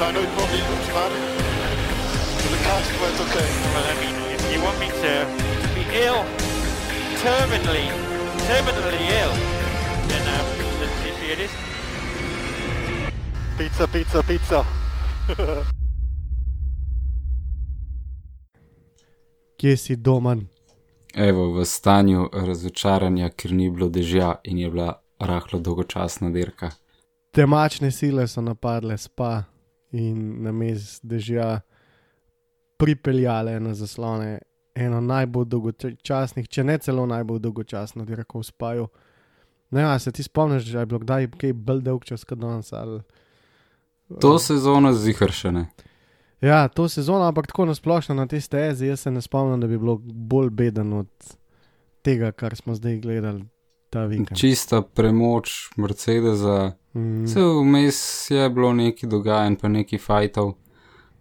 Ga nooit nog niet op maar De kaart wordt oké. Well, I mean, if you want me to be ill, terminally, terminally ill, then um, let's see see it is. Pizza, pizza, pizza. Kje si doman? Evo, v stanju razočaranja, ker ni bilo dežja in je bila rahlo dolgočasna dirka. Temačne sile so napadle spa in na mest dežja pripeljale na zaslone eno najbolj dolgočasnih, če ne celo najbolj dolgočasno dirko v spaju. Ne, a se ti spomniš, da je bilo kdaj kaj bolj dolg čas kot danes? Ali... To sezono zihršene. Ja, to sezono, ampak tako nasplošno na te stezi, jaz se ne spomnim, da bi bilo bolj beden od tega, kar smo zdaj gledali ta vikend. Čista premoč Mercedesa, Mm. vse vmes je bilo neki dogajanj, pa neki fajtov,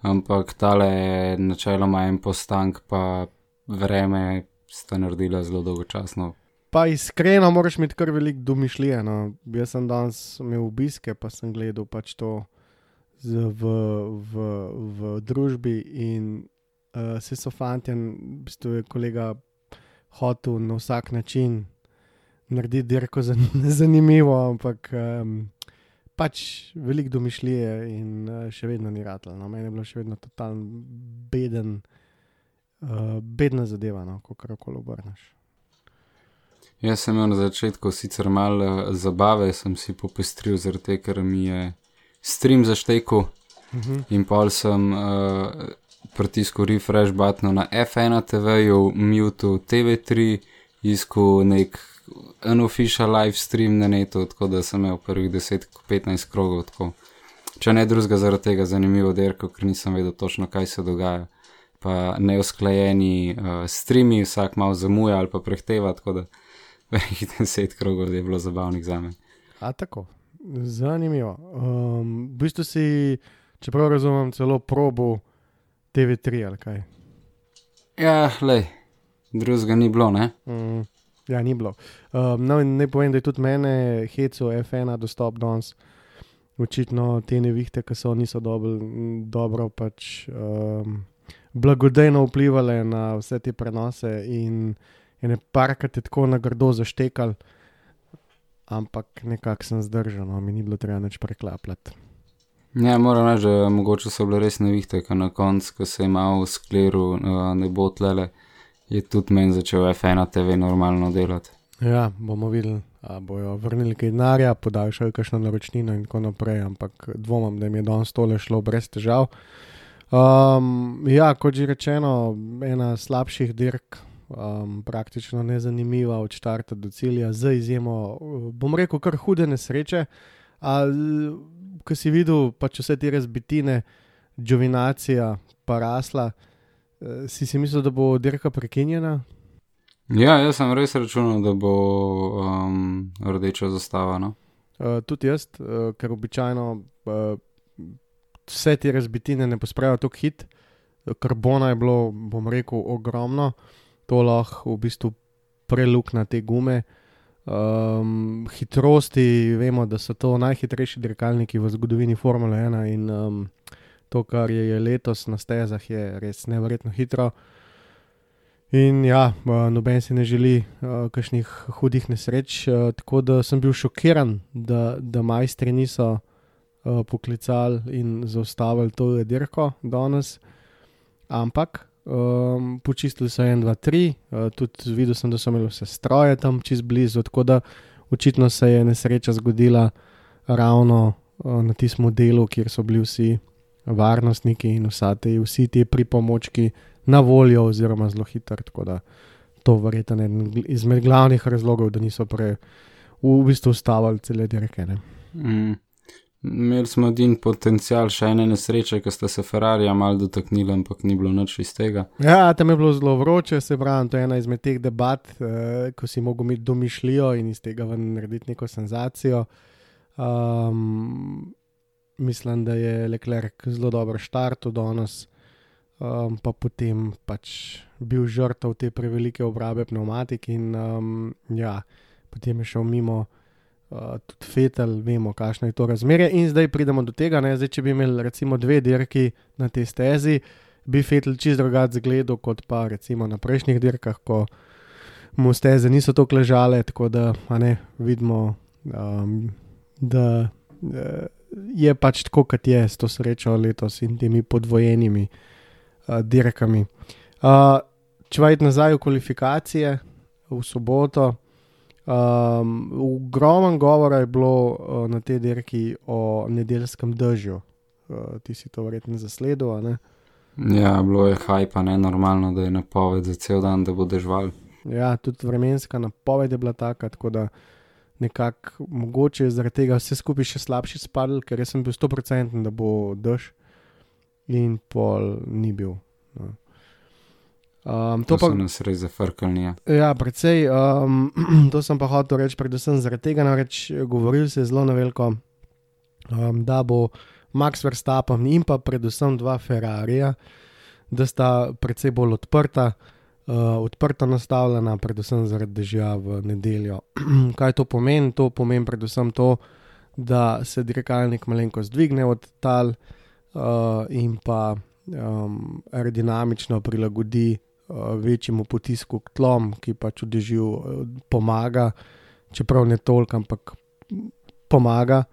ampak tale je načeloma en postank, pa vreme sta naredila zelo dolgočasno. Pa iskreno, moraš imeti kar veliko domišljije. No. Jaz sem danes imel obiske, pa sem gledal pač to z, v, v, v družbi in uh, vse so fanti, v bistvu je kolega hotel na vsak način narediti dirko zan, zanimivo, ampak um, pač veliko domišljije in uh, še vedno ni ratalo. No. Meni je bilo še vedno totalno beden, uh, bedna zadeva, no, ko karkoli obrneš. Jaz sem imel na začetku sicer malo eh, zabave, sem si popestril, zaradi tega, ker mi je stream zaštekel Mhm. in pol sem uh, pritisnil refresh button na F1 TV-ju, mutu TV3, iskal nek unofficial live stream na netu, tako da sem imel prvih 10-15 krogov. Tako. Če ne drugega zaradi tega zanimivo derko, ker nisem vedel točno, kaj se dogaja. Pa neusklajeni uh, streami, vsak malo zamuja ali pa prehteva, tako da prvih 10 krogov je bilo zabavnih za me. A tako, zanimivo. Um, v bistvu si, čeprav razumem, celo probo TV3 ali kaj. Ja, le, drugega ni bilo, ne? Mm, ja, ni bilo. Um, no, ne povem, da je tudi mene heco F1 dostop danes. Očitno te nevihte, ki so niso dobili dobro, pač um, blagodejno vplivali na vse te prenose in ene parkrat je tako na grdo zaštekal, ampak nekako sem zdržal, no, mi ni bilo treba nič preklapljati. Ja, moram reči, da mogoče so bile res nevihte, ker na koncu, ko se je malo skleru uh, ne bo tlele, je tudi meni začel F1 TV normalno delati. Ja, bomo videli, ali bojo vrnili kaj denarja, podaljšali kakšno naročnino in tako naprej, ampak dvomim, da jim je danes tole šlo brez težav. Um, ja, kot že rečeno, ena slabših dirk, um, praktično nezanimiva od štarta do cilja, z izjemo, uh, bom rekel, kar hude nesreče. Ko si videl pač vse te razbitine, džovinacija, pa rasla, eh, si si mislil, da bo dirka prekinjena? Ja, jaz sem res računal, da bo um, rdeča zastava. No? Uh, tudi jaz, uh, ker običajno uh, vse te razbitine ne pospravijo tako hit. Karbona je bilo, bom rekel, ogromno, to lahko v bistvu prelukna te gume. Um, hitrosti, vemo, da so to najhitrejši dirkalniki v zgodovini Formule 1 in um, to, kar je, letos na stezah, je res nevrjetno hitro. In ja, uh, noben si ne želi uh, kakšnih hudih nesreč, uh, tako da sem bil šokiran, da, da majstri niso uh, poklicali in zaustavili to dirko danes. Ampak um, počistili so 1, 2, 3, uh, tudi videl sem, da so imeli vse stroje tam čez blizu, tako da očitno se je nesreča zgodila ravno uh, na tistem delu, kjer so bili vsi varnostniki in te, vsi ti pripomočki na voljo, oziroma zelo hitro. Tako da to verjetno je eden izmed glavnih razlogov, da niso prej v bistvu ustavili cele dirke. Mm. Imeli smo edin potencial, še ene nesreče, ko sta se Ferrarija mal dotaknili, ampak ni bilo nič iz tega. Ja, tam je bilo zelo vroče, se pravi, to je ena izmed teh debat, uh, ko si mogel imeti domišljijo in iz tega ven narediti neko senzacijo. Um, mislim, da je Leclerc zelo dobro štartil danes, um, pa potem pač bil žrtev te prevelike obrabe pneumatik in um, ja, potem je šel mimo. Uh, tudi fetal, vemo, kakšno je to razmerje. In zdaj pridemo do tega, ne? zdaj, če bi imeli recimo dve dirki na tej stezi, bi fetal čist drugače zgledal kot pa recimo na prejšnjih dirkah, ko mu steze niso tako ležale, tako da ne, vidimo, um, da uh, je pač tako, kot je s to srečo letos in temi podvojenimi uh, dirkami. Uh, če vajte nazaj v kvalifikacije v soboto. Um, Ogromno govora je bilo uh, na tej dirki o nedeljskem dežju. Uh, ti si to verjetno zasledil? Ja, bilo je hajpa, ne normalno, da je napoved za cel dan, da bo dežval. Ja, tudi vremenska napoved je bila taka, tako da nekako mogoče zaradi tega vse skupaj še slabši spadl, ker sem bil 100% da bo dež in pol ni bil. No. Um, to, to pa nas res zafrkali. Ja, ja precej. Um, to sem pa hotel reči, predvsem zaradi tega, namreč govoril se je zelo na veliko, um, da bo Max Verstappen in pa predvsem dva Ferrarija, da sta precej bolj odprta, uh, odprto nastavljena, predvsem zaradi dežja v nedeljo. Kaj to pomeni? To pomeni predvsem to, da se dirkalnik malenkost dvigne od tal uh, in pa um, aerodinamično prilagodi uh, večjemu potisku k tlom, ki pač v dežju uh, pomaga, čeprav ne toliko, ampak pomaga.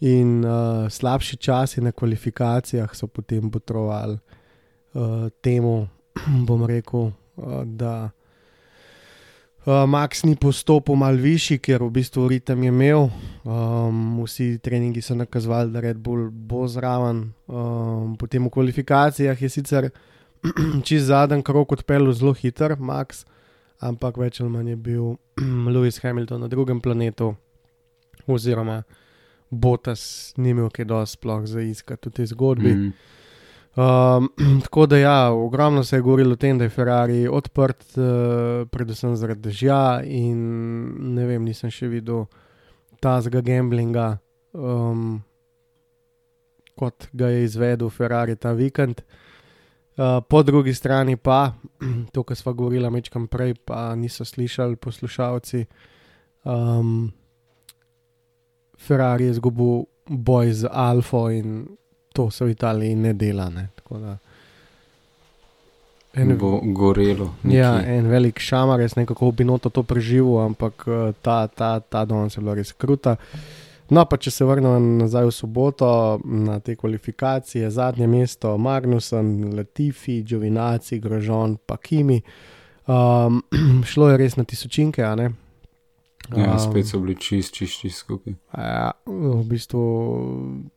In uh, slabši časi na kvalifikacijah so potem potrovali uh, temu, bom rekel, uh, da uh, Max ni postopil mal višji, ker v bistvu ritem je imel. Um, vsi treningi so nakazovali, da Red Bull bo zraven. Um, potem v kvalifikacijah je sicer čez zadnji krok odpeljal zelo hiter, Max, ampak več ali manj je bil Lewis Hamilton na drugem planetu, oziroma Botas ni imel kaj dosti sploh za iskati v tej zgodbi. Mm. Um, tako da, ja, ogromno se je govorilo o tem, da je Ferrari odprt, uh, predvsem zaradi dežja, in ne vem, nisem še videl tazga gamblinga, um, kot ga je izvedel Ferrari ta vikend. Uh, po drugi strani pa, to, kar smo govorili nekaj prej, pa niso slišali poslušalci. Um, Ferrari je izgubil boj z Alfa in to se v Italiji ne dela. Ne? En, bo gorelo. Nekaj. Ja, en velik šamar, jaz nekako bi noto to preživel, ampak uh, ta, ta, ta danes je bila res kruta. No, pa če se vrnem nazaj v soboto na te kvalifikacije, zadnje mesto, Magnuson, Latifi, Džovinaci, Grožon, pa Kimi. Um, šlo je res na tisočinke, a ne? Ja, um, spet so bili čist, čist, čist skupaj. Ja, v bistvu,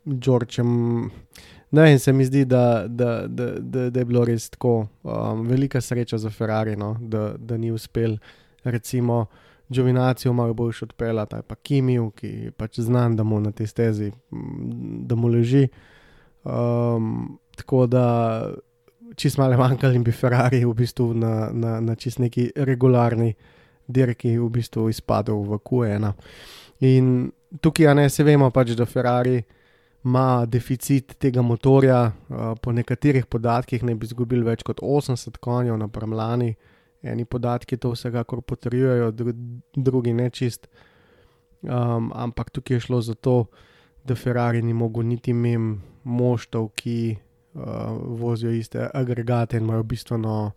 Džorčem. Ne vem, se mi zdi, da, da, da, da, da je bilo res tako um, velika sreča za Ferrari, no, da, da ni uspel. Recimo, Džovinacijo malo boljš odpeljal, ta pa Kimiju, ki pač znam, da mu na tej stezi, da mu leži. Um, tako da, čist malo manjkali bi Ferrari v bistvu na, na, na čist neki regularni dirki v bistvu izpadel v Q1. In tukaj, ne, se vemo pač, da Ferrari ima deficit tega motorja, uh, po nekaterih podatkih ne bi izgubili več kot 80 konjev na premlani. Eni podatki to vsekakor potrjujejo, drugi ne čist. Um, ampak tukaj je šlo za to, da Ferrari ni mogel niti imeti moštov, ki uh, vozijo iste agregate in imajo bistveno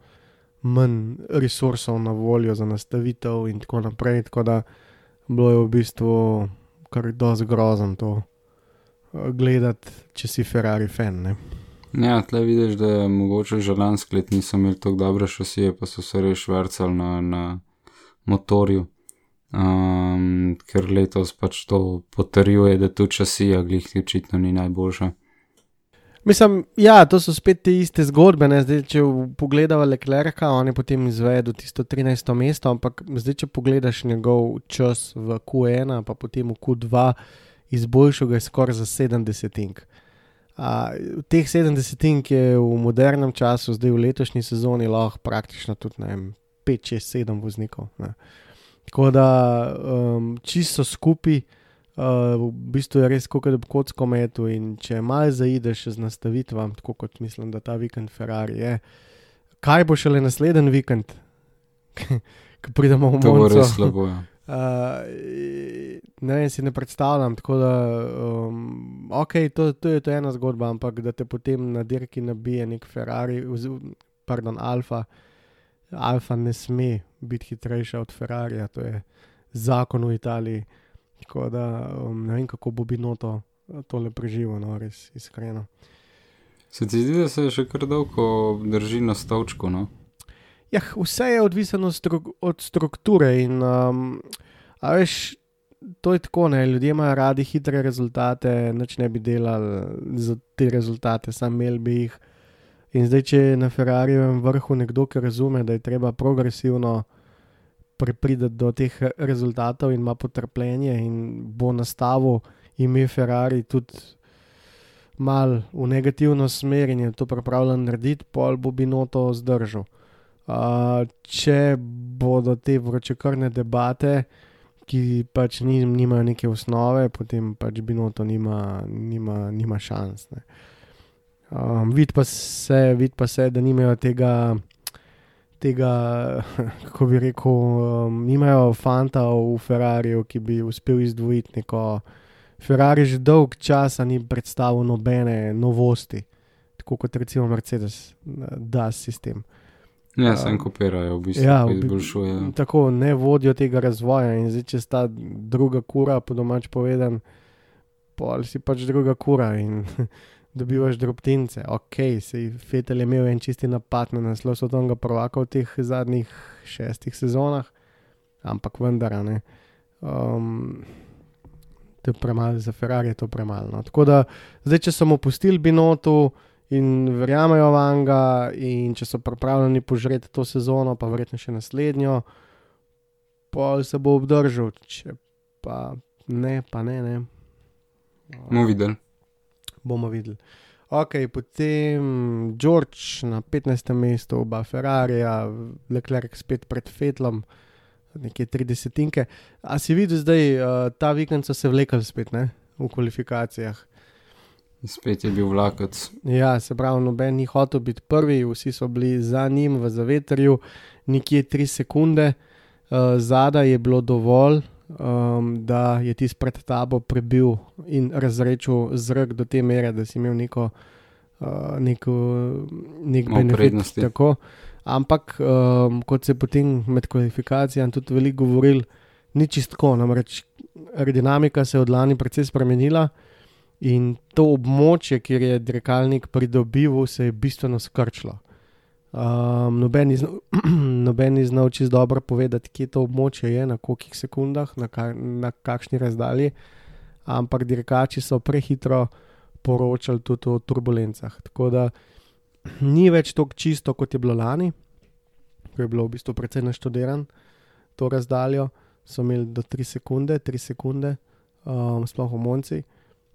manj resursov na voljo za nastavitev in tako naprej. Tako da bilo je v bistvu kar dosti grozen to uh, gledati, če si Ferrari fan. Ne? Ja, tle vidiš, da je mogoče že lansko let niso imeli tako dobre šasije, pa so se res vrcali na, na motorju. Um, ker letos pač to potrjuje, da tu časija glih očitno ni najboljša. Mislim, ja, to so spet te iste zgodbe. Zdaj, če pogledamo Leclerca, on je potem izvedel tisto 13. mesto, ampak zdaj, če pogledaš njegov čas v Q1, pa potem v Q2, izboljšal ga je skoraj za 70. Uh, teh 70 je v modernem času, zdaj v letošnji sezoni, lahko praktično tudi ne vem, 5, 6, 7 voznikov. Ne. Tako da um, čisto skupaj, uh, v bistvu je res kot da bi kocko metu. In če malo zaideš z nastavitvam, tako kot mislim, da ta vikend Ferrari je, kaj bo šele naslednji vikend, ko pridemo v To bo res slabo. Ja. Uh, ne vem, si ne predstavljam. Tako da, um, ok, to, to je to ena zgodba, ampak da te potem na dirki nabije nek Ferrari, pardon, Alfa. Alfa ne sme biti hitrejša od Ferrarija, to je zakon v Italiji. Tako da um, ne vem, kako bo Binoto tole preživel, no, res iskreno. Se ti zdi, da se še kar dolgo drži na stolčku? No? Ja, vse je odvisno od, stru od strukture. In, um, a veš, to je tako, ne? ljudje imajo radi hitre rezultate, noč ne bi delali za te rezultate, sam imel bi jih. In zdaj, če je na Ferrarijevem vrhu nekdo, ki razume, da je treba progresivno priti do teh rezultatov in ima potrpljenje in bo nastavil ime Ferrari tudi mal v negativno smer in je to pripravljen narediti, pol bo Binoto zdržal. Uh, če bodo te vročekrne debate, ki pač ni, nimajo neke osnove, potem pač Binoto nima, nima, nima šans. ne. Um, Vidi pa, se, vid pa se, da nimajo tega, tega kako bi rekel, um, nimajo fanta v Ferrariju, ki bi uspel izdvojiti neko. Ferrari že dolg časa ni predstavil nobene novosti, tako kot recimo Mercedes, da sistem. Ja, Ja. sem kopirajo, v bistvu Ja, izboljšujejo. Tako ne vodijo tega razvoja in zdaj, če sta druga kura, po domač povedan, pol si pač druga kura in dobivaš drobtince. Ok, se Fetel je imel en čisti napad na naslov svetovnega prvaka v teh zadnjih šestih sezonah, ampak vendar, ne. Um, to je premalo, za Ferrari je to premalo. No. Tako da zdaj, če so mu pustili Binotu in verjamejo vanga, in če so pripravljeni požreti to sezono, pa verjetno še naslednjo, pa se bo obdržal, če pa ne, pa ne, ne. Bomo videli. Bomo videli. Ok, potem George na 15. mestu, oba Ferrarija, Leclerc spet pred Fetlom, nekje 30. A si videl zdaj, uh, ta vikend so se vlekli spet ne? v kvalifikacijah. Spet je bil vlakec. Ja, se pravi, noben ni hotel biti prvi, vsi so bili za njim v zavetrju, nekje 3 sekunde, uh, zadaj je bilo dovolj, um, da je tisti pred tabo prebil in razrečil zrak do te mere, da si imel neko, uh, neko, nek benefit. prednosti. Tako. Ampak, um, kot se je potem med kvalifikacijami tudi veliko govoril, ni čistko, namreč aerodinamika se je od lani precej spremenila. In to območje, kjer je dirkalnik pridobival, se je bistveno skrčilo. Um, noben ni znal- noben ni znal čisto dobro povedati, kje to območje je, na kolikih sekundah, na, kar, na kakšni razdalji, ampak dirkači so prehitro poročali tudi o turbulencah. Tako da ni več tako čisto, kot je bilo lani, ko je bilo v bistvu precej naštudiran to razdaljo, so imeli do 3 sekunde, 3 sekunde, um, sploh v Monci.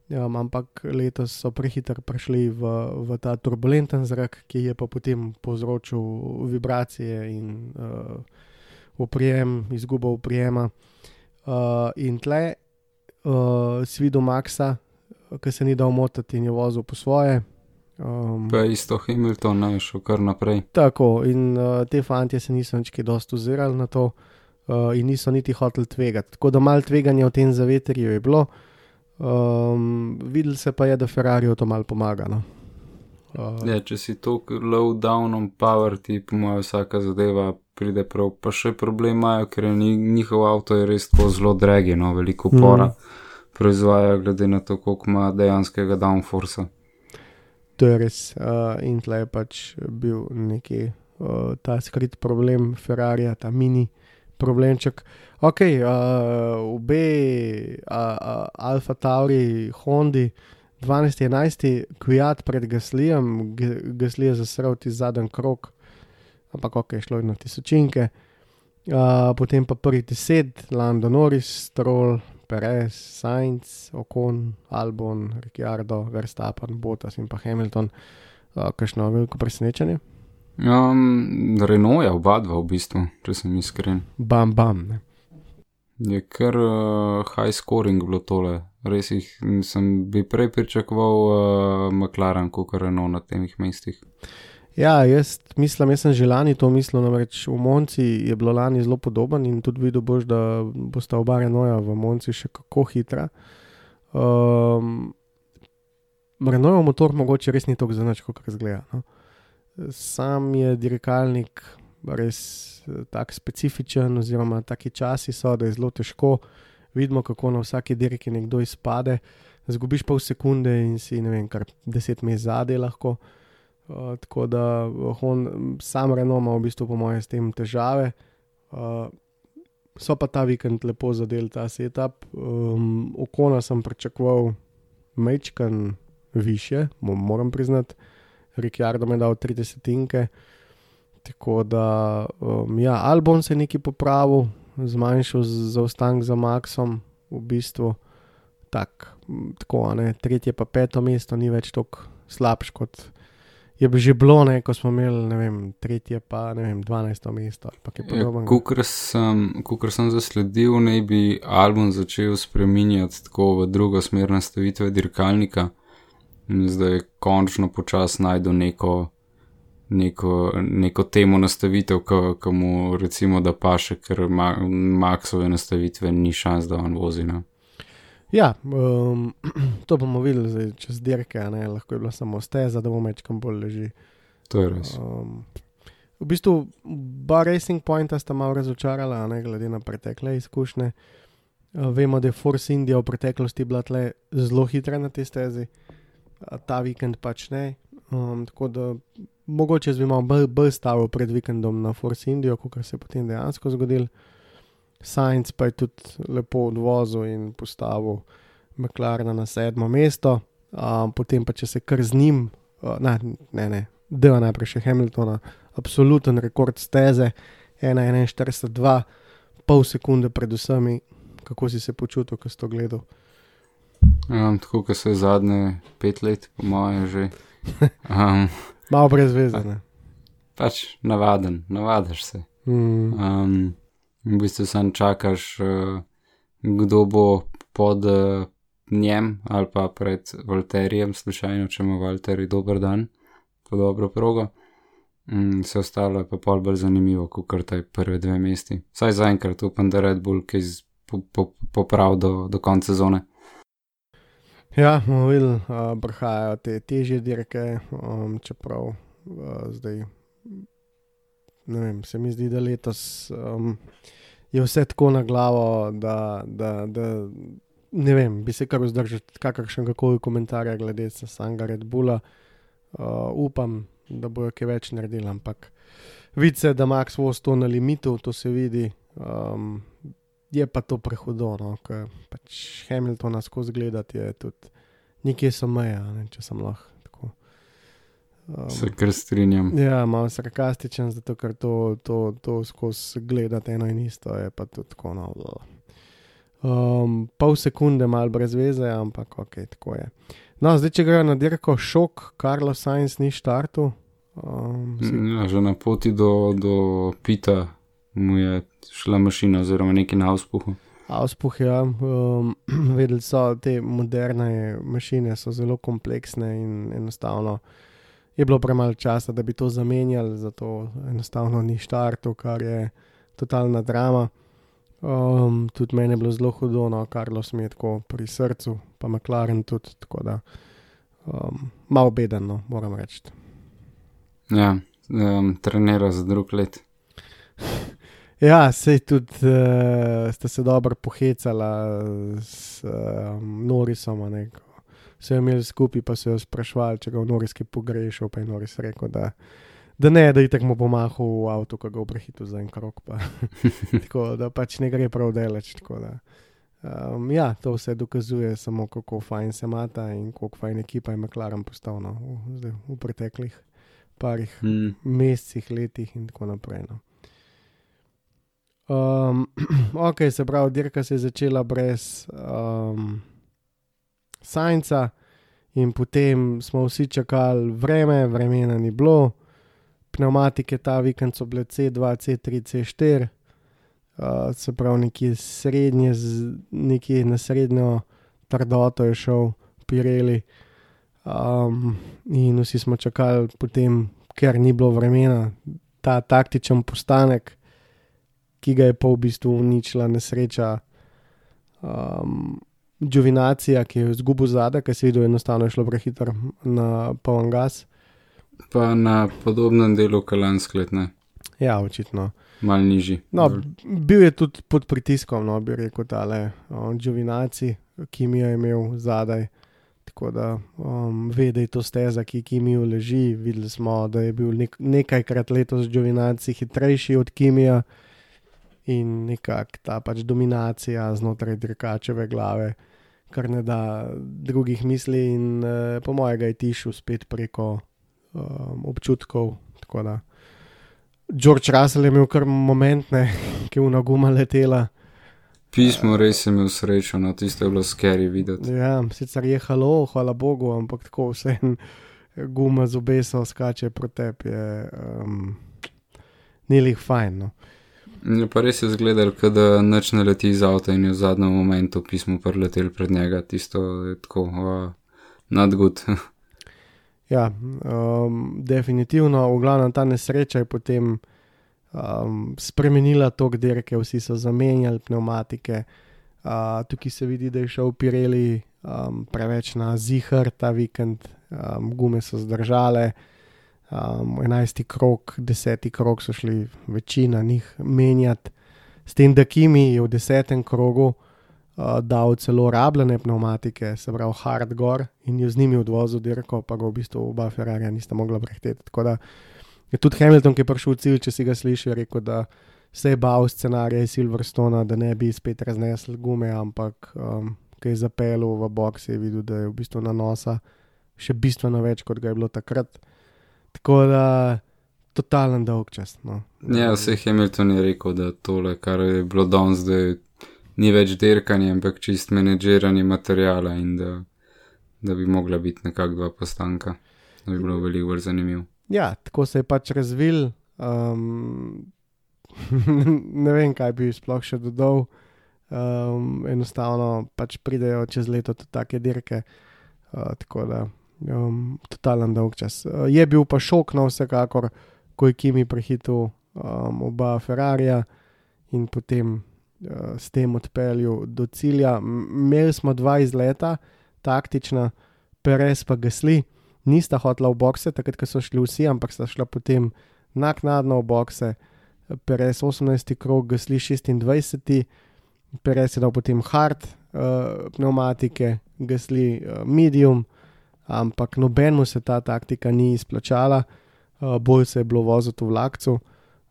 Um, ampak letos so prehitro prišli v, v ta turbulenten zrak, ki je pa potem povzročil vibracije in uh, uprijem, izgubo uprijema. Uh, in tle uh, si videl Maxa, ki se ni dal motiti in je vozil po svoje. Um, Pa isto Hamilton, ne šel kar naprej. Tako, in uh, te fantje se niso nič kaj dosti ozirali na to, uh, in niso niti hoteli tvegati. Tako da malo tveganja v tem zavetrju je bilo, um, videli se pa je, da Ferrari to malo pomaga. No. Uh, Ja, če si tako low down on power, ti po mojem vsaka zadeva pride prav. Pa še problem imajo, ker je ni- njihov avto je res tako zelo dragi, no, veliko Mhm. mm. proizvaja, glede na to, koliko ima dejanskega downforce. To je res. Uh, in tle je pač bil neki uh, ta skrit problem Ferrarija, ta mini problemček. Ok, uh, obe uh, Alfa Tauri, Hondi, 12-11, Kviat pred Gaslijem, G- Gasli je zasral ti zadnji krok, ampak ok, šlo je na tisočinke. Uh, potem pa prvi deset, Lando Norris, Stroll, Perez, Sainz, Ocon, Albon, Ricciardo, Verstappen, Bottas in pa Hamilton. Uh, Kakšno veliko presenečenje? Um, Renault je oba dva v bistvu, če sem iskren. Bam, bam. Ne? Je kar uh, high scoring bilo tole. Res jih sem bi prej pričakoval uh, McLaren, kot Renault na teh mestih. Ja, jaz mislim, jaz sem že lani to mislil, namreč v Monci je bilo lani zelo podoben in tudi videl boš, da bosta oba Renoja v Monci še kako hitra. Um, Renojev motor mogoče res ni tako zanač, kot razgleda. No. Sam je dirkalnik res eh, tako specifičen, oziroma taki časi so, da je zelo težko. Vidimo, kako na vsaki dirki nekdo izpade, zgubiš pol sekunde in si ne vem, kar deset mest zadaj lahko. Uh, tako da on, sam Renault ima v bistvu, po mojem, s tem težave. Uh, so pa ta vikend lepo zadeli ta setup. Um, okona sem pričakoval mečkan više, moram priznati. Ricciardo mi je dal 30 tinke. Tako da, um, ja, Albon se je nekaj popravil, zmanjšal zaostanek za Maxom, v bistvu tak, tako, ne, tretje pa peto mesto ni več tako slabš kot je že bilo, ne, ko smo imeli, ne vem, tretje pa ne vem, dvanajsto mesto. Kukor sem, sem zasledil, naj bi Albon začel spreminjati tako v drugo smer nastavitve dirkalnika. Zdaj končno počasi najdu neko neko, neko temo nastavitev, ki mu recimo da paše, ker ma, Maxove nastavitve ni šans, da on vozi. Ne? Ja, um, to bomo videli zdaj, čez dirke, ne? lahko je bilo samo steza, da bo mečkam bolj leži. To je res. Um, v bistvu, bar Racing Pointa sta malo razočarala, ne glede na pretekle izkušnje. Uh, vemo, da je Force India v preteklosti bila zelo hitra na tej stezi, uh, ta vikend pač ne. Um, tako da mogoče bi malo bolj, bolj stavil pred vikendom na Force Indio, kot se je potem dejansko zgodil. Science pa je tudi lepo odvozil in postavil McLaren na sedmo mesto, um, potem pa če se kar z njim, uh, ne, ne, ne je najprej še Hamiltona, absoluten rekord steze, 1,42, pol sekunde pred vsemi, kako si se počutil, ko si to gledal. Um, tako, kot se je zadnje pet let, po mojem, že. Um, Malo brez veze. Ne? Pač navaden, navadiš se. Mm. Um, v bistvu sam čakaš, uh, kdo bo pod uh, njem ali pa pred Volterijem, slučajno, če ima Volteri dober dan, po dobro progo. Mm, vse ostalo je pa pol bolj zanimivo, kot kar taj prve dve mesti. Saj zaenkrat upam, da Red Bull kaj popravi do, do konca sezone. Ja, bomo videli, uh, prihajajo te težje dirke, um, čeprav uh, zdaj, ne vem, se mi zdi, da letos um, je vse tako na glavo, da, da, da ne vem, bi se kar vzdržal kakršnega koli komentarja glede samega Red Bulla. Uh, upam, da bojo kaj več naredili, ampak vidi se, da Max voz to na limitu, to se vidi. Um, je pa to prehodno, no, ker pač Hamilton skozi gledati je tudi nekje so meje, ne, če sem lahko. Um, se kar strinjam. Ja, malo sarkastičen, zato ker to, to, to skozi gledati eno in isto je pa tudi tako novo. Um, pol sekunde, malo brez veze, ampak ok, tako je. No, zdaj, če gre na dirko šok, Carlos Sainz ni štartu. Um, si... ja, že na poti do, do Pita mu je šla mašina, oziroma neki na auspuhu. Auspuh, ja, um, vedeli so, te moderne mašine so zelo kompleksne in enostavno je bilo premalo časa, da bi to zamenjali, zato enostavno ni štartov, kar je totalna drama. Um, tudi meni je bilo zelo hudo, no, Karlos mi je tako pri srcu, pa McLaren tudi, tako da um, malo bedeno, moram reči. Ja, um, trenira za drug let. Ja, sej tudi uh, ste se dobro pohecala s um, Norisom. Vse je imel skupaj, pa so jo sprašvali, če ga v Noriski pogrešal. Pa je Noris rekel, da, da ne, da je tako pomahal v avtu, ko ga obrehito za en krok. Pa. tako da pač ne gre prav delač. Um, ja, to vse dokazuje samo, kako fajn se mata in kako fajn ekipa je McLaren postal no, v, v preteklih parih mm. mesecih, letih in tako naprej. No. Um, ok, se pravi, dirka se je začela brez um, Sajnca, in potem smo vsi čakali vreme, vremena ni bilo, pneumatike ta vikend so bile C2, C3, C4, uh, se pravi, nekje srednje, z, nekje na srednjo trdoto je šel Pirelli. Um, in vsi smo čakali, potem, ker ni bilo vremena, ta taktičen postanek, ki ga je pa v bistvu uničila nesreča. Um, Džuvinacija, ki je izgubil zadek, ki se je videl, enostavno je šlo prehiter na poln gas. Pa na podobnem delu kalansklet, ne, Ja, očitno. mal nižji. No, bil je tudi pod pritiskom, no, bi rekel, tale Džuvinaci, ki mi jo je imel zadaj. Tako da um, ve, da je to steza, ki Kimijo leži. Videli smo, da je bil nek, nekajkrat letos Džuvinaci hitrejši od Kimija in nekako ta pač dominacija znotraj dirkačeve glave, kar ne da drugih misli, in uh, po mojega je tišel spet preko um, občutkov. Tako da George Russell je imel kar momentne, ki je v naguma letela. Pismo res sem imel srečo, no tisto je bilo scary videti. Ja, sicer je halo, hvala Bogu, ampak tako vse en guma z obeso skače proti tebi, je um, ni lih fajn. No. Je pa res je zgledal, da noč ne leti iz avta in je v zadnjem momentu pismo preletel pred njega, tisto je tako uh, nadgud. Ja, um, definitivno, v glavnem ta nesreča je potem um, spremenila tok dirke, vsi so zamenjali pneumatike. Uh, tukaj se vidi, da je šel Pirelli um, preveč na zihar ta vikend, um, gume so zdržale. Um, 11. krok, 10. krok so šli večina njih menjati, s tem, da Kimi je v 10. krogu uh, dal celo rabljene pneumatike, se pravi hardcore, in je z njimi odvozil dirko, pa ga v bistvu oba Ferrari nista mogla prehiteti. Tako da je tudi Hamilton, ki je prišel v cilj, če si ga sliši, rekel, da se je bal scenarija iz Silverstona, da ne bi spet raznesel gume, ampak um, ki je zapeljal v box, je videl, da je v bistvu nanosa še bistveno več, kot ga je bilo takrat. Tako da, totalen dolg čas. No. Ja, vse Hamilton je rekel, da tole, kar je bilo danes, da ni več dirkanje, ampak čist menedžiranje materijala in da, da bi mogla biti nekako dva postanka. Da bi bilo veliko bolj zanimivo. Ja, tako se je pač razvil. Um, ne vem, kaj bi sploh še dodal. Um, enostavno pač pridejo čez leto tudi take dirke. Uh, tako da, um, totalen dolg čas. Uh, je bil pa šok, no, vsekakor, ko je Kimi prehitil um, oba Ferrarija in potem uh, s tem odpeljal do cilja. Imeli smo dva izleta, taktična, Perez pa Gasli, nista hotla v bokse, takrat, so šli vsi, ampak sta šla potem naknadno v bokse. Perez 18. krog, Gasli 26. Perez je dal potem hard uh, pneumatike, Gasli uh, medium, ampak nobenemu se ta taktika ni izplačala, uh, bolj se je bilo voziti v vlakcu.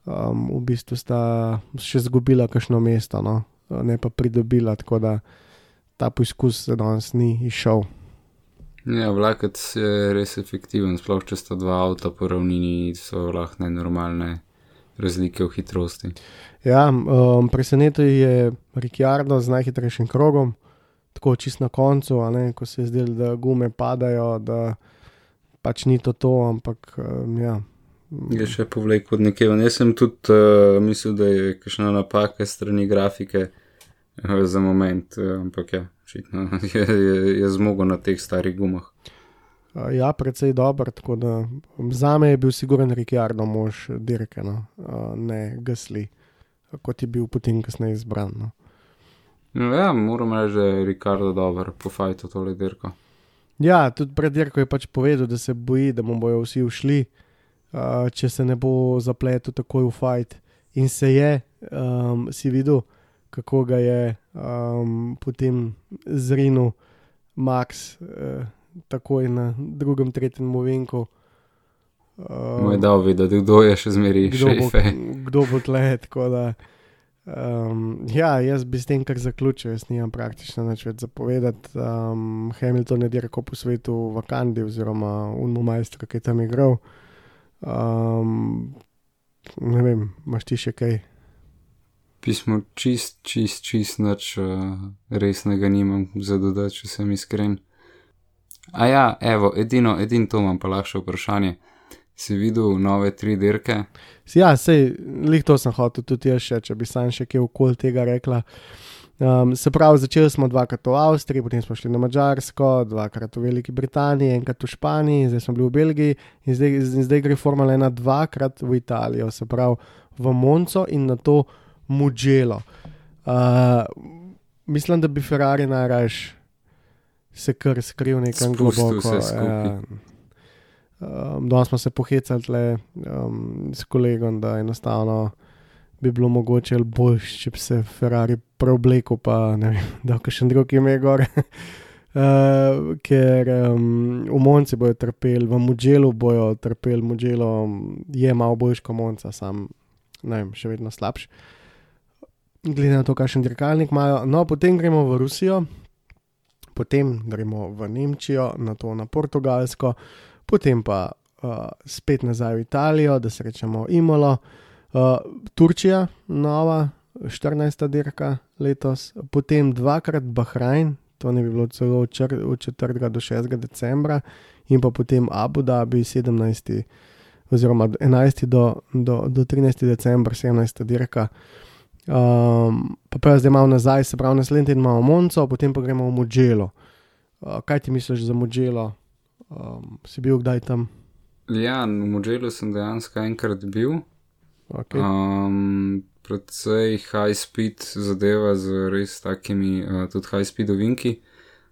Um, v bistvu sta še izgubila kakšno mesto, no? uh, ne pa pridobila, tako da ta poskus se danes ni izšel. Ja, vlakec je res efektiven, sploh če sta dva avta po ravnini, so lahko nenormalne razlike v hitrosti. Ja, um, presenetil je Ricciardo z najhitrejšim krogom, tako čist na koncu, ne, ko se je zdelo, da gume padajo, da pač ni to to, ampak um, ja. Je še povlekel od nekje. Jaz sem tudi uh, mislil, da je kakšna napaka strani grafike uh, za moment, uh, ampak ja, očitno je, je, je zmogel na teh starih gumah. Uh, ja, precej dober, tako da za me je bil siguren Ricciardo mož dirke, no, uh, ne Gasli, kot je bil potem kasneje izbran. No. Ja, moram reči, da je Ricardo dober po fajtu tole dirko. Ja, tudi pred dirko je pač povedal, da se boji, da mu bojo vsi ušli, uh, če se ne bo zapletel takoj v fajt. In se je, um, si videl, kako ga je um, potem zrinil Max, uh, takoj na drugem, tretjem movenku. Um, dal videti, kdo je še zmeri bo, šefe. kdo bo tle, tako da. Um, ja, jaz bi s tem kar zaključil, jaz nimam praktično nič več zapovedati. Um, Hamilton je dirkal po svetu v Kandi, oziroma Unmu Majstru, ki je tam igral. Um, ne vem, imaš ti še kaj? pismo čist, čist, čist nič uh, resnega nimam za dodati, če sem iskren. A ja, evo, edino, edino to imam pa lahko vprašanje. Si videl nove tri dirke? Ja, sej, lih to sem hotel tudi jaz še, če bi sam še kaj okoli tega rekla. Um, se pravi, začeli smo dvakrat v Avstriji, potem smo šli na Mačarsko, dvakrat v Veliki Britaniji, enkrat v Španiji, zdaj smo bili v Belgiji in zdaj, in zdaj gre Formula 1 dvakrat v Italijo, se pravi v Monco in na to Mugello. Uh, mislim, da bi Ferrari najraž se kar skril nekam Spustil globoko. se skupaj. ja. Um, Danes smo se pohecali tle, um, s kolegom, da enostavno bi bilo mogoče ali boljš, če bi se Ferrari preoblekel, pa ne vem, da še en drug ime gor. Uh, ker um, v Monci bojo trpeli, v Mugellu bojo trpeli, Mugello je malo boljš kot Monca, sam ne vem, še vedno slabš. Glede na to, kakšen dirkalnik imajo. No, potem gremo v Rusijo, potem gremo v Nemčijo, na to na Portugalsko, potem pa uh, spet nazaj v Italijo, da se rečemo Imolo, uh, Turčija, nova, 14. dirka letos, potem dvakrat Bahrajn, to ne bi bilo celo od čr- od 4. do 6. decembra, in pa potem Abu Dhabi, 17. oziroma 11. do, do, do 13. decembra, 17. dirka. Um, pa pa zdaj malo nazaj, se pravi, naslednji teden imamo Monco, potem pa gremo v Mugello. Uh, kaj ti misliš za Mugello? Um, si bil kdaj tam? Ja, v Mugellu sem dejansko enkrat bil. Okay. Um, predvsej high speed zadeva z res takimi, uh, tudi high speed ovinki.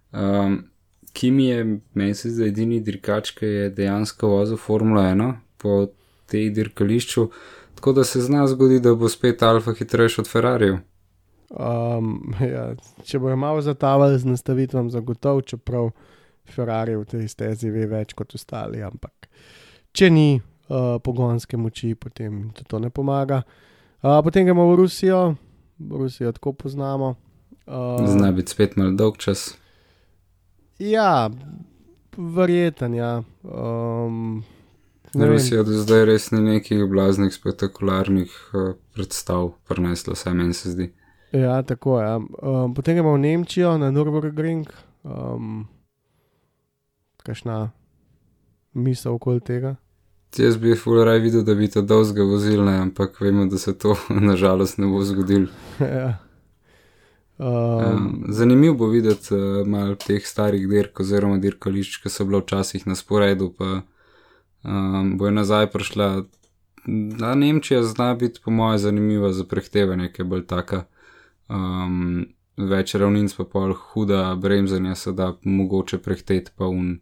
Um, Kim je, meni se zdi, edini dirkač, ki je dejansko vozil Formula 1 po tej dirkališču, tako da se zna zgodi, da bo spet Alfa hitrejši od Ferrarijev. Um, ja, če bojo malo zatavali z nastavitvam, zagotovo, čeprav Ferrari v tej stezi ve več kot ostali, ampak če ni uh, pogonske moči, potem to ne pomaga. Uh, potem gremo v Rusijo, Rusijo tako poznamo. Uh, Zna biti spet mal dolg čas. Ja, verjeten, ja. Um, ne vem. Rusija do zdaj res ni nekih blaznih, spektakularnih uh, predstav prinesla, vsaj meni se zdi. Ja, tako je. Ja. Um, potem gremo v Nemčijo, na Nürburgring. Um, Kakšna misel okoli tega? Jaz bi fuleraj videl, da bi to dolžga vozil, ne, ampak vemo, da se to nažalost ne bo zgodilo. ja. um, Um, zanimivo bo videti uh, malo teh starih dirk oziroma dirkališč, ki so bila včasih na sporedu, pa um, bo nazaj prišla. Na Nemčija zna biti, po mojem, zanimiva za prehtevanje, ki je bolj taka. Um, več ravnin, pa pol huda bremzanja se da mogoče prehteti, pa un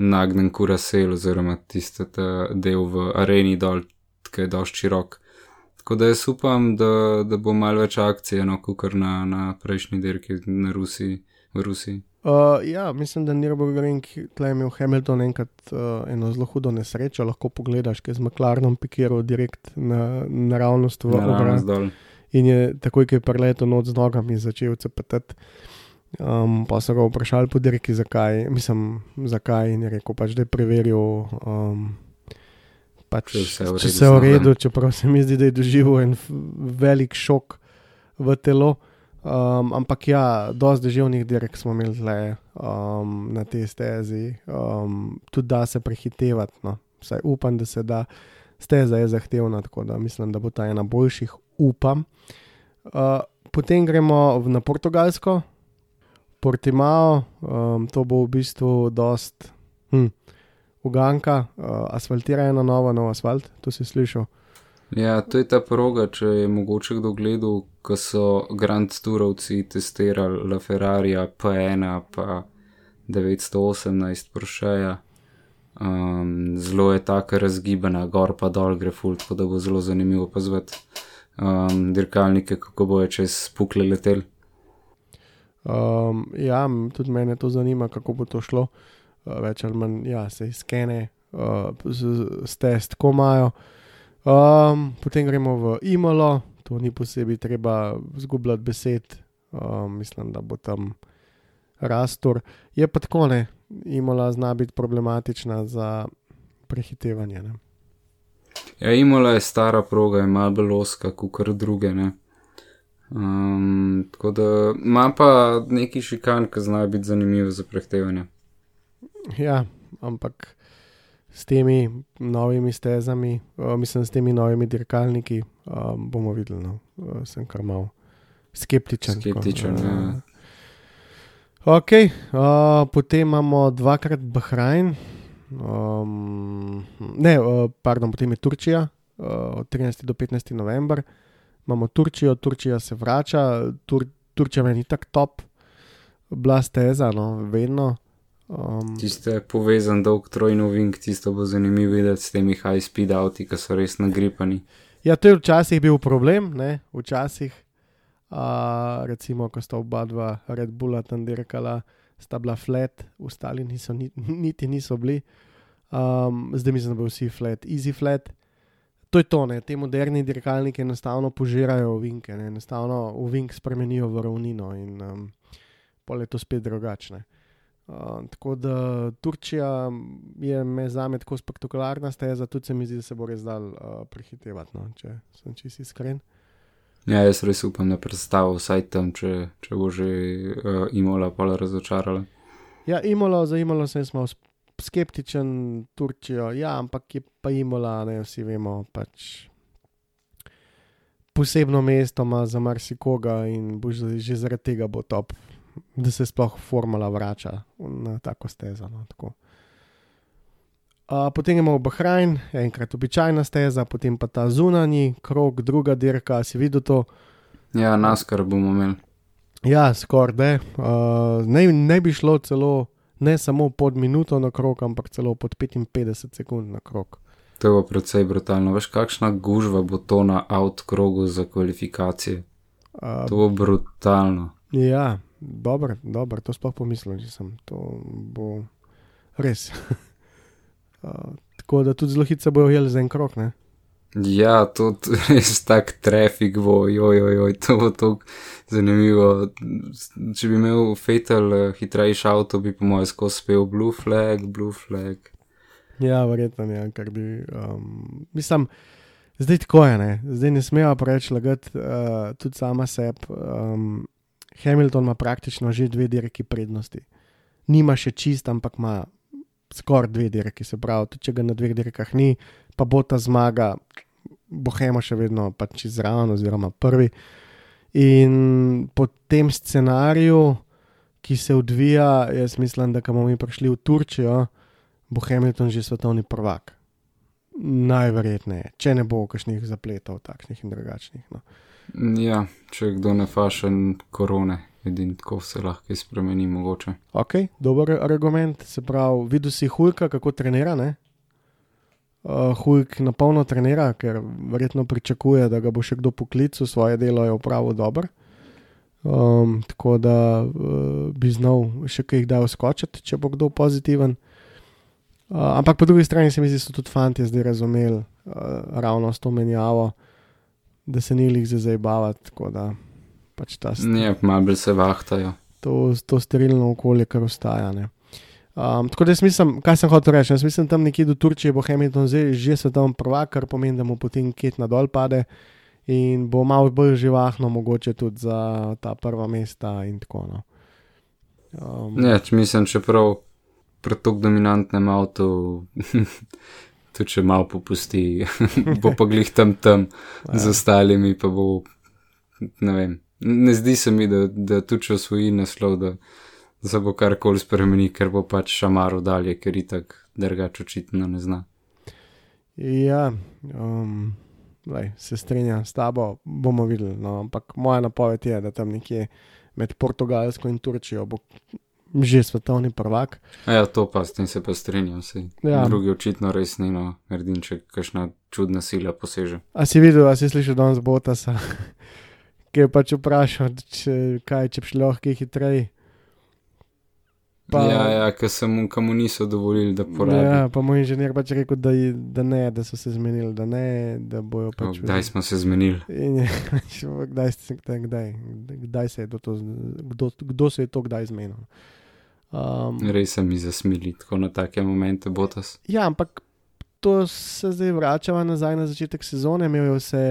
nagnen kurasel oziroma tiste del v areni dol, ki je dosti širok. Tako da jaz upam, da, da bo malo več akcije, no, kot na, na prejšnji dirki na Rusiji, v Rusiji. uh, ja, mislim, da Nürburgring tle je imel Hamilton enkrat uh, eno zelo hudo nesrečo. Lahko pogledaš, ki je z McLarenom pikiral direkt na naravnost v obraz. dol. In je takoj, ko je preletel noč z nogami, začel cepetati. Um, pa so ga vprašali po dirki, zakaj, mislim, zakaj. In je rekel, pač, da je preveril, um, pač, Če vse v če redu se je v redu, čeprav se mi zdi, da je doživel en velik šok v telo. Um, ampak ja, dosti deževnih dirk smo imeli tle, um, na tej stezi, um, tudi da se prehitevati. No. Vsaj upam, da se da. Steza je zahtevna, tako da mislim, da bo ta ena boljših, upam. Uh, potem gremo v- na Portugalsko, Portimao, um, to bo v bistvu dost hm, uganka, uh, asfaltirana na novo, nov asfalt, to si slišal. Ja, to je ta proga, če je mogoče kdo gledal, ko so Grand Tourovci testirali La Ferrarija P1 pa 918 Porscheja. Um, zelo je tako razgibana, gor pa dol gre ful, tako da bo zelo zanimivo pozvati um, dirkalnike, kako bojo čez pukle letel. Um, ja, tudi mene to zanima, kako bo to šlo. Uh, več ali manj, ja, se izkene, uh, s test, ko imajo. Um, potem gremo v Imolo, to ni posebej treba zgubljati besed, um, mislim, da bo tam rastor. Je pa tako ne, Imola zna biti problematična za prehitevanje. Ne? Ja, Imola je stara proga, malo bolj oska, kot druge. Ne? Um, tako da ima pa neki šikan, ki znajo biti zanimivi za prehtevanje. Ja, ampak s temi novimi stezami, uh, mislim, s temi novimi dirkalniki, um, bomo videli. No. Uh, sem kar mal skeptičen. Skeptičen, tako, ja. Ok, uh, potem imamo dvakrat Bahrajn, um, ne, uh, pardon, potem je Turčija, uh, od 13. do 15. november. Imamo Turčijo, Turčija se vrača, Tur, Turčija meni tako top, bila steza, no, vedno. Um, Tiste povezan dolg trojno vink, tisto bo zanimivo videti s temi high speed avti, ki so res nagripani. ja, to je včasih bil problem, ne, včasih. Uh, recimo, ko sta oba dva Red Bulla tam dirkala, sta bila flat, ostali niso, ni, niti niso bili. Um, zdaj mislim, da bo vsi flat, easy flat. To je to, ne, te moderni dirkalniki enostavno požirajo ovinke, ne, enostavno ovink spremenijo v ravnino in um, pol je to spet drugačne. Uh, tako da Turčija je me za me tako spektakularna steza, tudi se mi zdi, da se bo res dal uh, prehitevati, no, če sem čisto iskren. Ja, jaz res upam, da predstavo vsaj tam, če, če bo že uh, imola pa razočarala. Ja, Imolo, za Imolo sem smo skeptičen, Turčijo, ja, ampak je pa Imola, ne vsi vemo, pač posebno mesto ima za marsikoga in bo že, zaradi tega bo top, da se sploh formula vrača na tako stezo. No, tako. Uh, potem imamo Bahrajn, enkrat običajna steza, potem pa ta zunanji krog, druga dirka, si videl to. Ja, naskar bomo imeli. Ja, skoraj da. Uh, ne, ne bi šlo celo ne samo pod minuto na krog, ampak celo pod 55 sekund na krog. To bo precej brutalno. Veš, kakšna gužva bo to na outkrogu za kvalifikacije. Uh, To bo brutalno. Ja, dobro, dobro, to sploh pomislil, že sem. To bo res. uh, tako da tudi zelo hitro bojo jeli za en krok. Ne? Ja, je res tak trafik bo, joj, joj, joj, to bo tako zanimivo. Če bi imel Fatal eh, hitrejši avto, bi po mojem skozi spel Blue Flag, Blue Flag. Ja, verjetno je, kar bi. Um, mislim, zdaj tako je, ne? zdaj ne smejo preveč lagati, uh, tudi sama sebi. Um, Hamilton ima praktično že dve dirki prednosti. Nima še čist, ampak ima skoraj dve dirki, se pravi, če ga na dveh dirkah ni, pa bo ta zmaga, bo Hema še vedno pač izraven, oziroma prvi. In po tem scenariju, ki se odvija, jaz mislim, da bomo mi prišli v Turčijo, bo Hamilton že svetovni prvak. Najverjetneje, če ne bo kakšnih zapletov, takšnih in drugačnih. No. Ja, če kdo ne fašen korone, edin tako se lahko spremeni mogoče. Ok, dober argument. Se pravi, videl si Hulka, kako trenira. Ne? Uh, Hulk na polno trenira, ker verjetno pričakuje, da ga bo še kdo poklical, svoje delo je opravil dobro. Um, tako da uh, bi znal še kaj kdaj skočiti, če bo kdo pozitiven. Uh, ampak po drugi strani se mi zdi, da so tudi fanti zdaj razumeli uh, ravno s to menjavo, da se ni jih zdaj zabavati. Tako da pač ta Ne, malo bolj se vahtajo. to, to sterilno okolje, kar ostaja. ne. Um, tako da jaz mislim, kaj sem hotel reči. Jaz mislim, tam nekje do Turčije bo Hamilton zdaj že svetovni prvak, kar pomeni, da mu potem ket na dol pade in bo malo bolj živahno, mogoče tudi za ta prva mesta in tako naprej. Um, Ne, če mislim, čeprav pri tako dominantnem avtu, tudi če malo popusti, bo pa glih tam tam z ostalimi, pa bo, ne vem. Ne zdi se mi, da, da tudi če osvoji naslov, da se bo karkoli spremeni, ker bo pač šamaro dalje, ker itak drugače očitno ne zna. Ja, um, lej, se strinjam s tabo, bomo videli. No, ampak moja napoved je, da tam nekje med Portugalsko in Turčijo bo že svetovni prvak. A Ja, to pa s tem se pa strinjam. Ja. Drugi očitno res ni, no, naredim, če kakšna čudna sila poseže. A si videl, a si slišal danes Botasa, ki je pač vprašal, če, kaj če bi lahko hitreje. Pa... Ja, ja, ker se mu komu niso dovolili, da porabi. Ja, pa moj inženir pač rekel, da, da ne, da so se zmenili, da ne, da bojo pač. Kdaj smo se zmenili? In kdaj, kdaj, kdaj, se je to, to kdo, kdo se je to kdaj zmenil. Um, Res se mi zasmili, tako na take momente botas. ja, ampak to se zdaj vračava nazaj na začetek sezone, imel je vse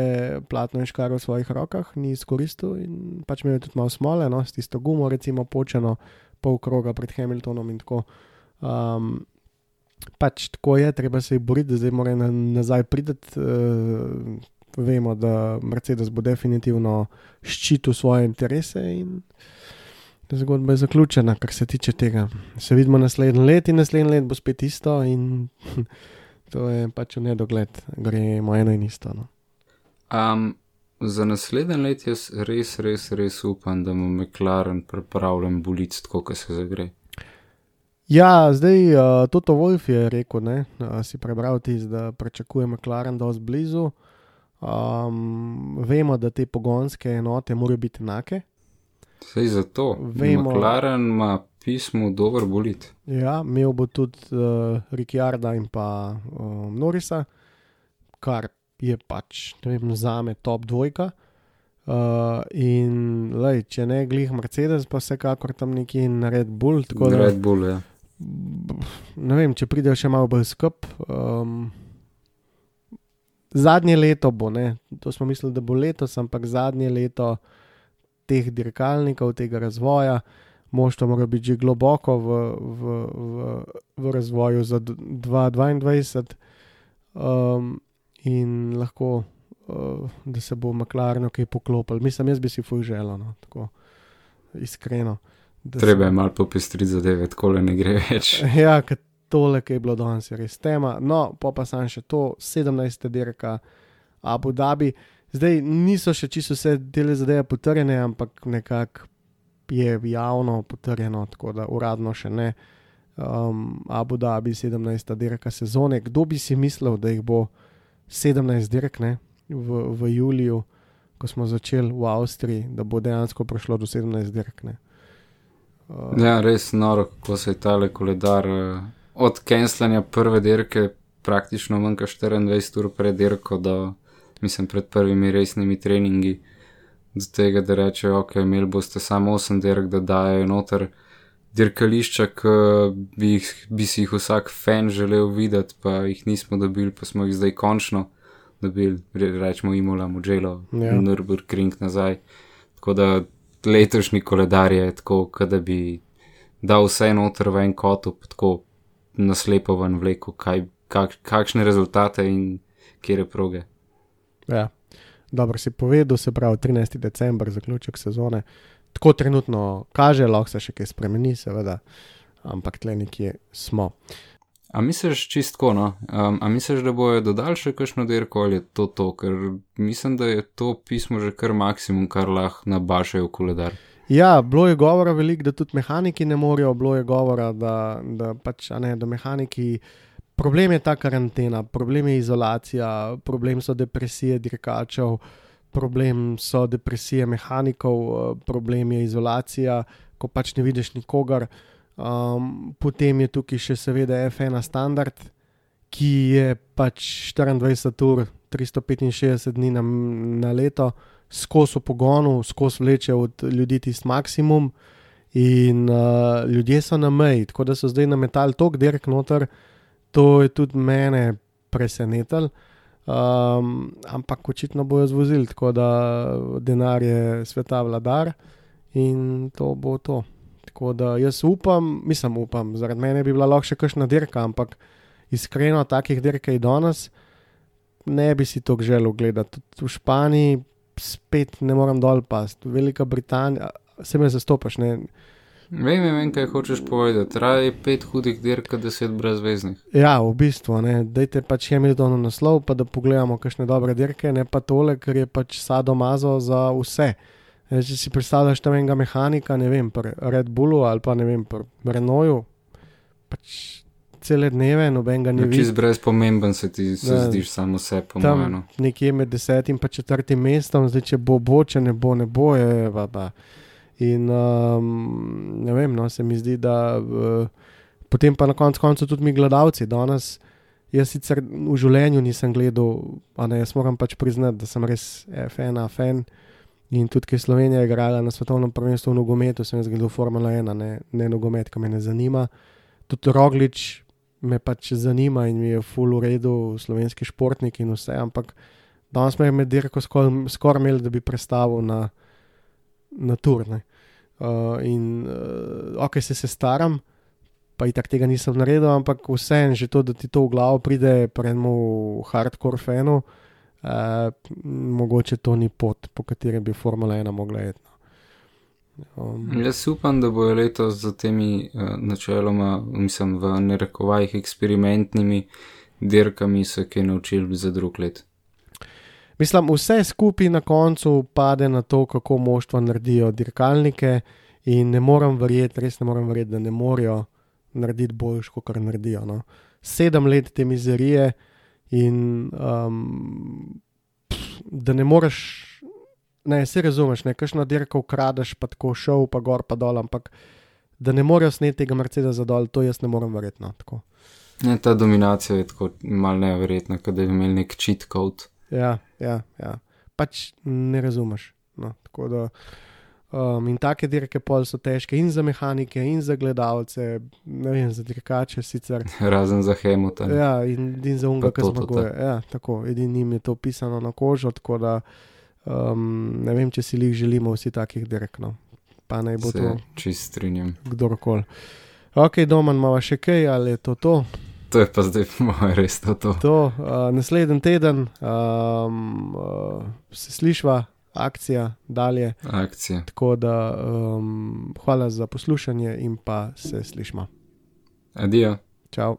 platno in škaro v svojih rokah, ni izkoristil in pač imel je tudi malo smole, no, s tisto gumo, recimo počeno pol kroga pred Hamiltonom in tako. Um, pač tako je, treba se jih boriti, zdaj mora na, nazaj priti. Uh, vemo, da Mercedes bo definitivno ščitil svoje interese in zgodba je zaključena, kar se tiče tega. Se vidimo naslednji let in naslednji let bo spet isto in to je pač v nedogled, gremo eno in isto. No. Um, za naslednji let jaz res, res, res upam, da bo McLaren pripravljen bulic tako, kot se zagre. Ja, zdaj uh, Toto Wolf je rekel, ne, uh, si prebral ti, da pričakuje McLaren dosti blizu. Um, vemo, da te pogonske enote morajo biti enake. Sej zato. Vemo- McLaren ima pismo dober bulit. Ja, imel bo tudi uh, Ricciarda in pa uh, Norisa, kar je pač vem, za me top dvojka. Uh, in lej, če ne glih Mercedes, pa vsekakor tam neki in Red Bull. Tako da, Red Bull, ja. ne vem, če pridejo še malo bolj skup. Um, zadnje leto bo, ne, to smo mislili, da bo letos, ampak zadnje leto teh dirkalnikov, tega razvoja, moštvo mora biti že globoko v, v, v, v razvoju za d- 2022 um, in lahko, uh, da se bo McLaren kaj poklopil. Mislim, jaz bi si fuj želel, no, tako iskreno. se- Treba je malo popestriti zadeve, tako le ne gre več. Ja, ker tole, ki je bilo danes, je res tema. No, pa pa sem še to, 17. dirka Abu Dhabi. Zdaj niso še čisto vse dele zadeve potrjene, ampak nekako je javno potrjeno, tako da uradno še ne. Um, Abu Dhabi, 17. dirka sezone. Kdo bi si mislil, da jih bo 17 dirk ne, v, v juliju, ko smo začeli v Avstriji, da bo dejansko prišlo do 17 dirk? Uh, Ja, res noro, kako se je tale koledar eh, od kenslanja prve dirke praktično manjka 24 ur pred dirko, do, mislim, pred prvimi resnimi treningi. Do tega, da rečejo, ok, imeli boste samo 8 dirk, da dajo noter dirkališča, ki bi, jih, bi si jih vsak fan želel videti, pa jih nismo dobili, pa smo jih zdaj končno dobili, re- rečemo Imola, Mugello, Ja. ja. Nürburgring nazaj. Tako da letošnji koledar je tako, da bi dal vse noter v en kotu, tako naslepo ven vleko, kaj, kak, kakšne rezultate in kje proge. Ja, dobro si povedal, se pravi 13. december, zaključek sezone. Tako trenutno kaže, lahko se še kaj spremeni, seveda, ampak tle nekje smo. A misliš čistko, no? Um, a misliš, da bojo dodali še kakšno dirko ali je to to, ker mislim, da je to pismo že kar maksimum, kar lahko nabašajo v koledar. Ja, bilo je govora veliko, da tudi mehaniki ne morejo, bilo je govora, da, da pač, ne, da mehaniki. Problem je ta karantena, problem je izolacija, problem so depresije dirkačev, problem so depresije mehanikov, eh, problem je izolacija, ko pač ne vidiš nikogar. Um, potem je tukaj še seveda F1 standard, ki je pač 24 ur, 365 dni na, na leto, skozi v pogonu, skozi vleče od ljudi tisti maksimum. In uh, ljudje so na meji, tako da so zdaj nametali tok dirk noter, to je tudi mene presenetilo. Um, ampak očitno bojo zvozili, tako da denar je sveta vladar in to bo to. Tako da jaz upam, mislim, upam, zaradi mene bi bila lahko še kakšna dirka, ampak iskreno, takih dirk je danes, ne bi si to želel gledati. Tudi v Španiji spet ne morem dol pasti, Velika Britanija, se me zastopaš, ne. Vem, vem, kaj hočeš povedati. Raje pet hudih dirk, deset brezveznih. Ja, v bistvu, ne, dajte pač Hamiltonu naslov, pa da pogledamo kakšne dobre dirke, ne pa tole, ker je pač sadomazo za vse. E, če si predstavljaš tam enega mehanika, ne vem, pri Red Bullu ali pa ne vem, pri Renaultu, pač cele dneve, noben ga ne vidi. Čez brez pomemben se ti se Da. zdiš samo vse, po tam mojem. no. nekje med desetim in četrtim mestom, zdaj če bo, bo, če ne bo, ne bo, je pa. pa. In um, ne vem, no, se mi zdi, da uh, potem pa na koncu koncev tudi mi gledalci. Danes, jaz sicer v življenju nisem gledal, ne, jaz moram pač priznati, da sem res F1, fan. In tudi, ker je Slovenija igrala na svetovnem prvenstvu v nogometu, sem jaz gledal Formula 1, ne, ne nogomet, ki me ne zanima. Tudi Roglič me pač zanima in mi je full v redu, slovenski športnik in vse, ampak danes smo med dirko skoraj skor imeli, da bi predstavil na, na turne. Uh, in uh, ok, se, se staram, pa i tak tega nisem naredil, ampak vseeno že to, da ti to v glavo pride, predmo hardcore fanu, uh, mogoče to ni pot, po kateri bi Formula 1 mogla iti. no. Um, Jaz upam, da bojo letos z temi uh, načeloma, mislim, v nerekovajih eksperimentnimi dirkami se kaj naučili za drug let. Mislim, vse skupaj na koncu pade na to, kako moštva naredijo dirkalnike, in ne morem verjeti, res ne morem verjeti, da ne morejo narediti boljš, kot kar naredijo. No. Sedem let te mizerije in um, pff, da ne moreš, ne, se razumeš, ne, kakšno dirko ukradeš, pa tako šel, pa gor, pa dol, ampak da ne morejo sneti tega Mercedesa dol, to jaz ne morem verjeti. No. Ja, ta dominacija je tako mal neverjetna, kot da bi imeli nek cheat code. Ja, ja, ja. pač ne razumeš. No, tako da, um, in take dirke pol so težke in za mehanike, in za gledalce, ne vem, za dirkače sicer. Razen za Hamilton. Ja, in, in za unga, ki zmaguje. Ja, tako, edini jim je to pisano na kožo, tako da um, ne vem, če si jih želimo vsi takih dirk. No. Pa naj bo Se to čist strinjam. kdorkoli. Ok, doma imamo še kaj, ali je to to? To je pa zdaj mojem res to. to. to uh, naslednji teden um, uh, se slišva, akcija dalje. Akcija. Tako da um, hvala za poslušanje in pa se slišmo. Adijo. Čau.